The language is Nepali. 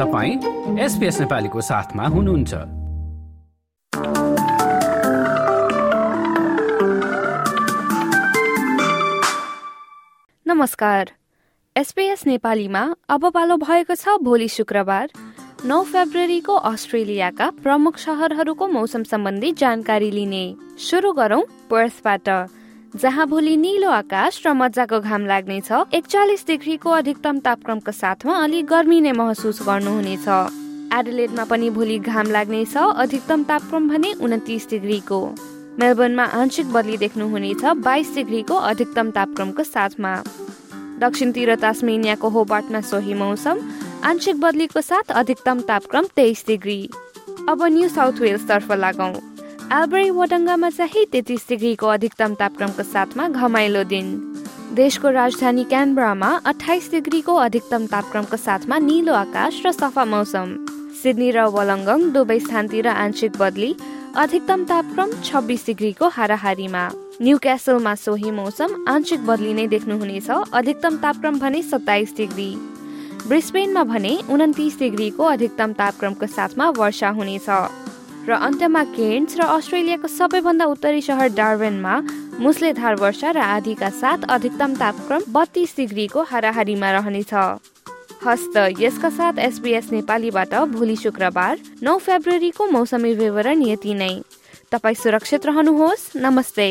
तपाईँ एसपिएस नेपालीको साथमा हुनुहुन्छ। नमस्कार। एसपिएस नेपालीमा अब पालो भएको छ भोलि शुक्रबार। नौ फेब्रुअरीको अस्ट्रेलियाका प्रमुख शहरहरूको मौसम सम्बन्धी जानकारी लिने। सुरु गरौं पर्थबाट जहाँ भोलि निलो आकाश र मजाको घाम लाग्नेछ एकचालिस डिग्रीको अधिकतम तापक्रमको साथमा अलि गर्मी नै महसुस गर्नुहुनेछ। एडलेडमा पनि भोलि घाम लाग्नेछ अधिकतम तापक्रम भने उन्तिस डिग्रीको। मेलबर्नमा आंशिक बदली देख्नुहुनेछ बाइस डिग्रीको अधिकतम तापक्रमको साथमा। दक्षिणतिर तास्मेनियाको होबाटमा सोही मौसम आंशिक बदलीको साथ अधिकतम तापक्रम तेइस डिग्री। अब न्यू साउथ वेल्स तर्फ लागौं। एल्बरी वडङ्गामा चाहिँ तेत्तिस डिग्रीको अधिकतम तापक्रमको साथमा घमाइलो दिन। देशको राजधानी क्यानबरामा अठाइस डिग्रीको अधिकतम तापक्रमको साथमा निलो आकाश र सफा मौसम। सिडनी र वलङ्गङ दुवै स्थानतिर आंशिक बदली अधिकतम तापक्रम छब्बिस डिग्रीको हाराहारीमा। न्यू क्यासलमा सोही मौसम आंशिक बदली नै देख्नुहुनेछ अधिकतम तापक्रम भने सत्ताइस डिग्री। ब्रिस्बेनमा भने उन्तिस डिग्रीको अधिकतम तापक्रमको साथमा वर्षा हुनेछ। र अन्त्यमा केन्स र अस्ट्रेलियाको सबैभन्दा उत्तरी सहर डार्वेनमा मुसलेधार वर्षा र आधीका साथ अधिकतम तापक्रम बत्तीस डिग्रीको हाराहारीमा रहनेछ। हस्त यसका साथ एसबीएस नेपालीबाट भोलि शुक्रबार नौ फेब्रुअरीको मौसमी विवरण यति नै। तपाईँ सुरक्षित रहनुहोस्। नमस्ते।